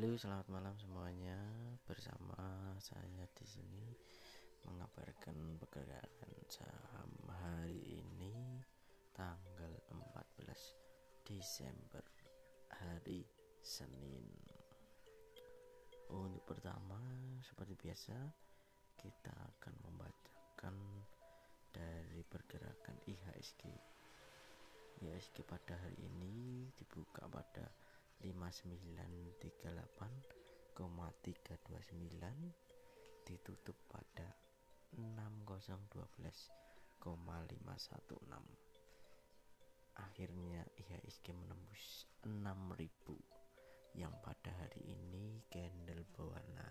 Halo, selamat malam semuanya. Bersama saya di sini mengabarkan pergerakan saham hari ini tanggal 14 Desember hari Senin. Untuk pertama, seperti biasa, kita akan membacakan dari pergerakan IHSG. IHSG pada hari ini dibuka pada 5938,329 ditutup pada 6012,516 akhirnya IHSG menembus 6000 yang pada hari ini candle berwarna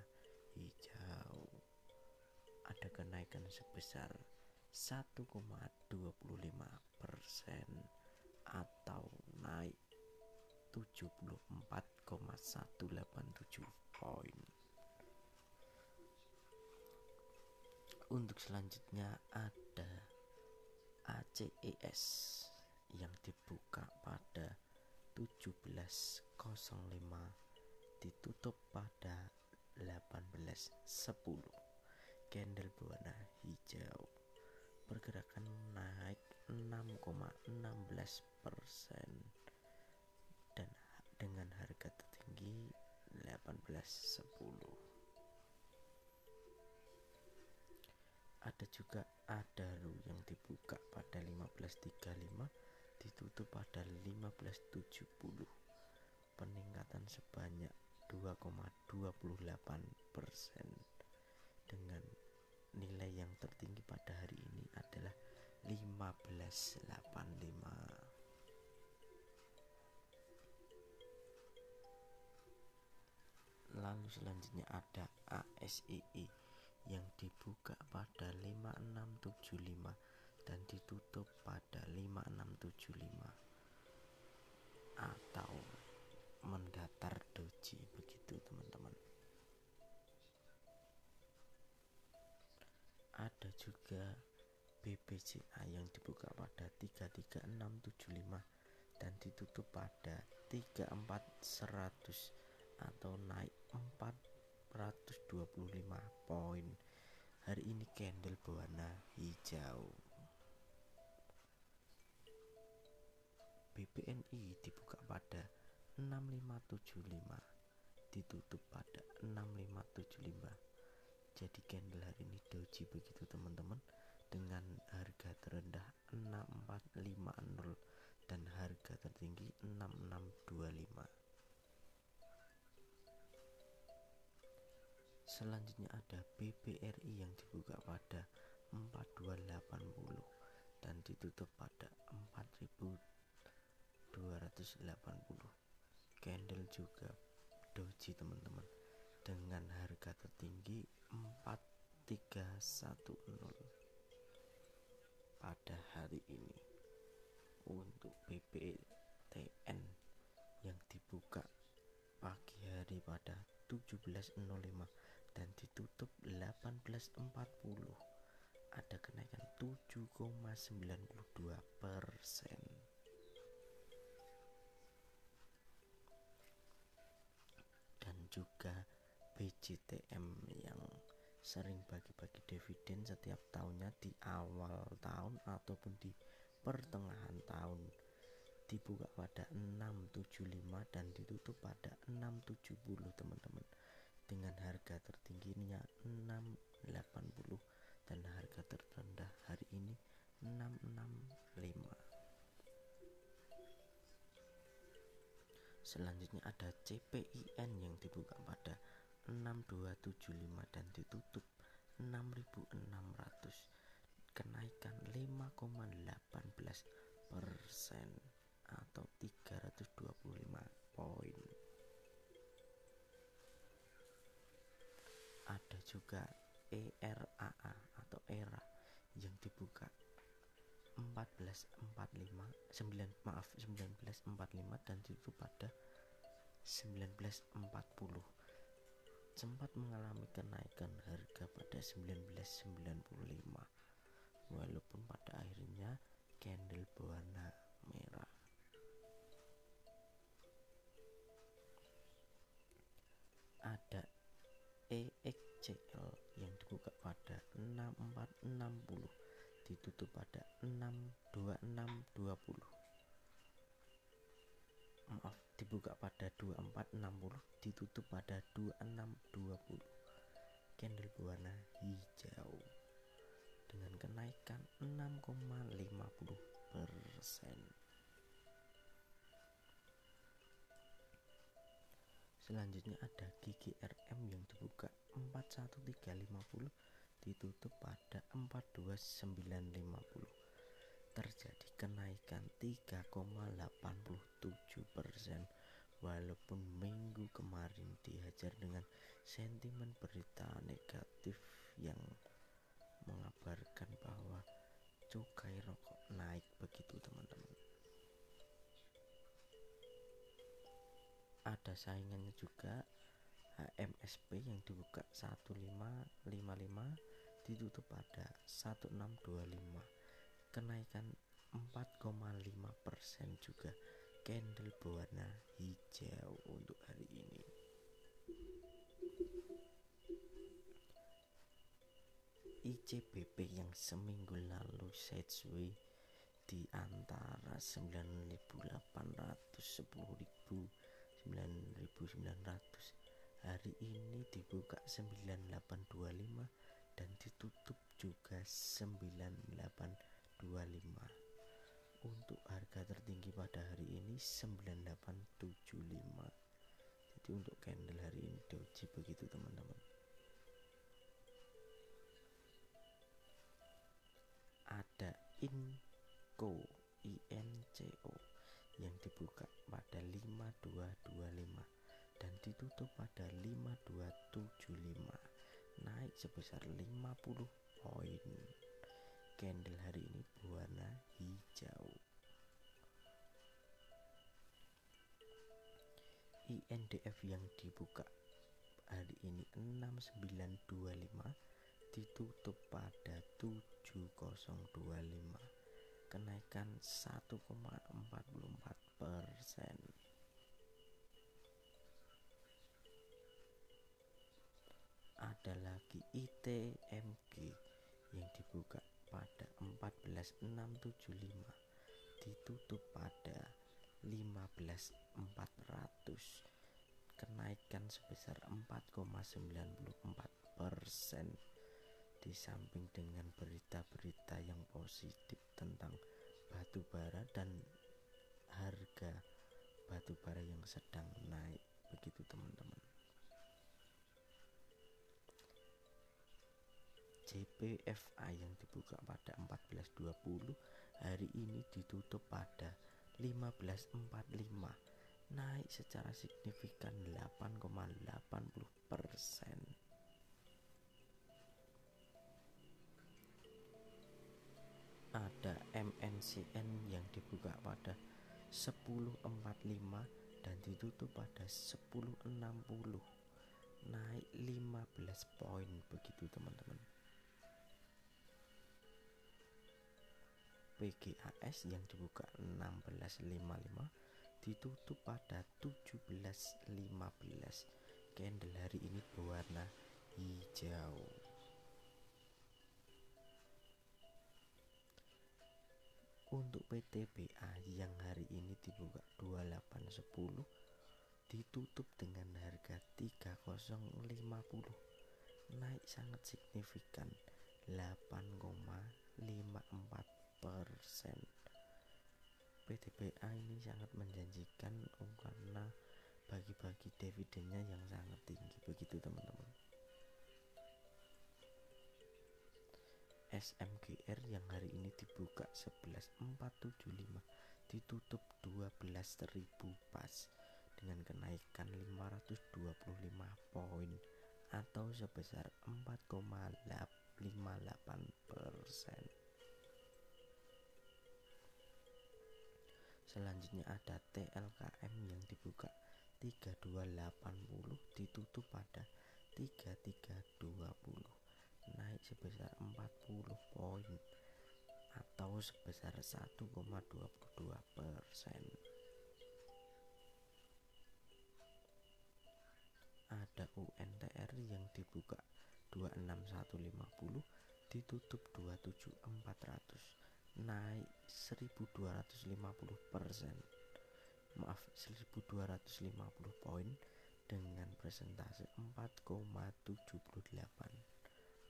hijau. Ada kenaikan sebesar 1,25 persen atau naik 74,187 poin. Untuk selanjutnya ada ACES yang dibuka pada 17.05 ditutup pada 18.10 candle berwarna hijau. Pergerakan naik 6,16 persen dengan harga tertinggi 18.10 ada juga Adaru yang dibuka pada 15.35 ditutup pada 15.70 peningkatan sebanyak 2,28 persen. Dengan nilai yang tertinggi pada hari ini adalah 1585 selanjutnya ada ASII yang dibuka pada 5675 dan ditutup pada 5675 atau mendatar doji begitu teman-teman. Ada juga BBCA yang dibuka pada 33675 dan ditutup pada 34100 atau naik 425 poin. Hari ini candle berwarna hijau. BBNI dibuka pada 6575 ditutup pada 6575 jadi candle hari ini doji begitu teman-teman dengan harga terendah 6450 dan harga tertinggi 6625 Selanjutnya ada BBRI yang dibuka pada 4280 dan ditutup pada 4280. Candle juga doji teman-teman dengan harga tertinggi 4310 pada hari ini. Untuk BBTN yang dibuka pagi hari pada 17.05 dan ditutup 18.40 ada kenaikan 7,92 persen. Dan juga BCTM yang sering bagi-bagi dividen setiap tahunnya di awal tahun ataupun di pertengahan tahun. Dibuka pada 675 dan ditutup pada 670 teman-teman dengan harga tertingginya 680 dan harga terendah hari ini 665 selanjutnya ada CPIN yang dibuka pada 6275 dan ditutup 6600 kenaikan 5,18 persen 1945 9 maaf 1945 dan tidur pada 1940 sempat mengalami kenaikan harga pada 1995 walaupun pada akhirnya candle berwarna merah. Ada EXCL yang dibuka pada 6460 ditutup pada 62620 maaf dibuka pada 2460 ditutup pada 2620 candle berwarna hijau dengan kenaikan 6,50 persen. Selanjutnya ada GGRM yang dibuka 41350 ditutup pada 42950 terjadi kenaikan 3,87 persen. Walaupun minggu kemarin dihajar dengan sentimen berita negatif yang mengabarkan bahwa cukai rokok naik begitu teman-teman. Ada saingannya juga HMSP yang dibuka 1555 ditutup pada 1625 kenaikan 4,5% juga candle berwarna hijau untuk hari ini. ICBP yang seminggu lalu sideway di antara 9.800 10.000 9.900 hari ini dibuka 9825 dan ditutup juga 98 25 untuk harga tertinggi pada hari ini 9875 jadi untuk candle hari ini doji begitu teman-teman. Ada INCO INCO yang dibuka pada 5225 dan ditutup pada 5275 naik sebesar 50 poin. Candle hari ini berwarna hijau. INDF yang dibuka hari ini 6925 ditutup pada 7025 kenaikan 1,44 persen ada lagi ITMG yang dibuka pada 14675 ditutup pada 15400 kenaikan sebesar 4,94 persen. Di samping dengan berita-berita yang positif tentang batu bara dan harga batu bara yang sedang naik. Begitu teman-teman JPFA yang dibuka pada 14.20 hari ini ditutup pada 15.45 naik secara signifikan 8,80 persen. Ada MNCN yang dibuka pada 10.45 dan ditutup pada 10.60 naik 15 poin begitu teman-teman PGAS yang dibuka 16.55 ditutup pada 17.15 candle hari ini berwarna hijau. Untuk PTBA yang hari ini dibuka 2810 ditutup dengan harga 3050 naik sangat signifikan 8,54 persen PTBA ini sangat menjanjikan karena bagi-bagi dividennya yang sangat tinggi. Begitu teman-teman. SMGR yang hari ini dibuka 11475 ditutup 12.000 pas dengan kenaikan 525 poin atau sebesar 4,58 persen. Selanjutnya ada TLKM yang dibuka 3280 ditutup pada 3320 naik sebesar 40 poin atau sebesar 1,22 persen. Ada UNTR yang dibuka 26150 ditutup 27400 naik 1250 persen. Maaf 1250 poin dengan presentase 4,78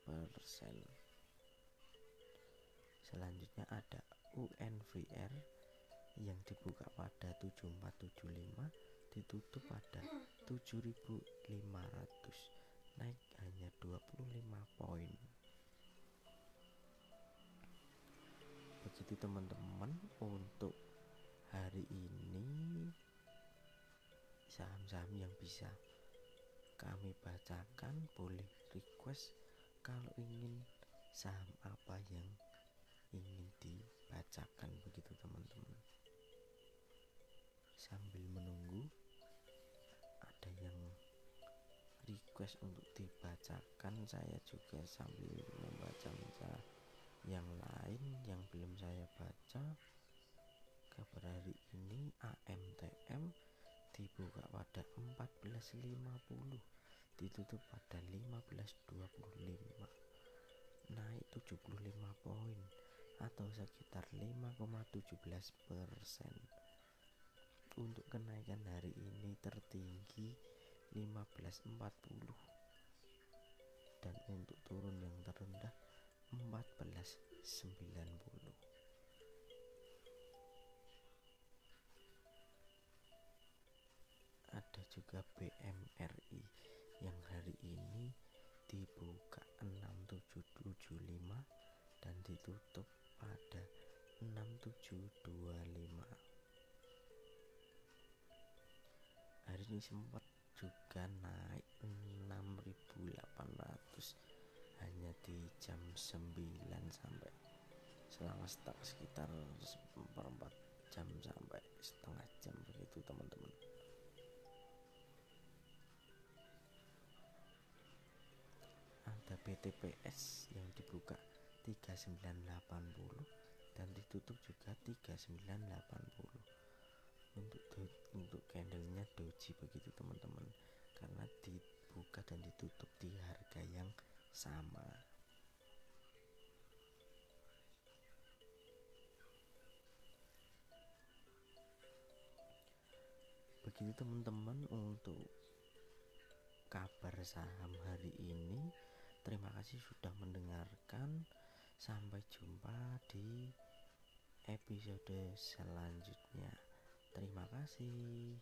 persen. Selanjutnya ada UNVR yang dibuka pada 7475 ditutup pada 7500 naik hanya 25 poin begitu teman-teman untuk hari ini saham-saham yang bisa kami bacakan boleh request kalau ingin saham apa yang ingin dibacakan begitu teman-teman. Sambil menunggu ada yang request untuk dibacakan saya juga sambil membaca yang lain yang belum saya baca kabar hari ini AMTM dibuka pada 14.50 ditutup pada 15.25 naik 75 poin atau sekitar 5,17 persen. Untuk kenaikan hari ini tertinggi 1540 dan untuk turun yang terendah 1490 ada juga BMRI yang hari ini dibuka 6775 dan ditutup pada 6725 hari ini sempat juga naik 9 sampai selama stuck sekitar seperempat jam sampai setengah jam begitu teman-teman. Ada BTPS yang dibuka 3980 dan ditutup juga 3980 untuk untuk candlenya doji begitu teman-teman. Karena dibuka dan ditutup di harga yang sama begitu teman-teman untuk kabar saham hari ini terima kasih sudah mendengarkan Sampai jumpa di episode selanjutnya. Terima kasih.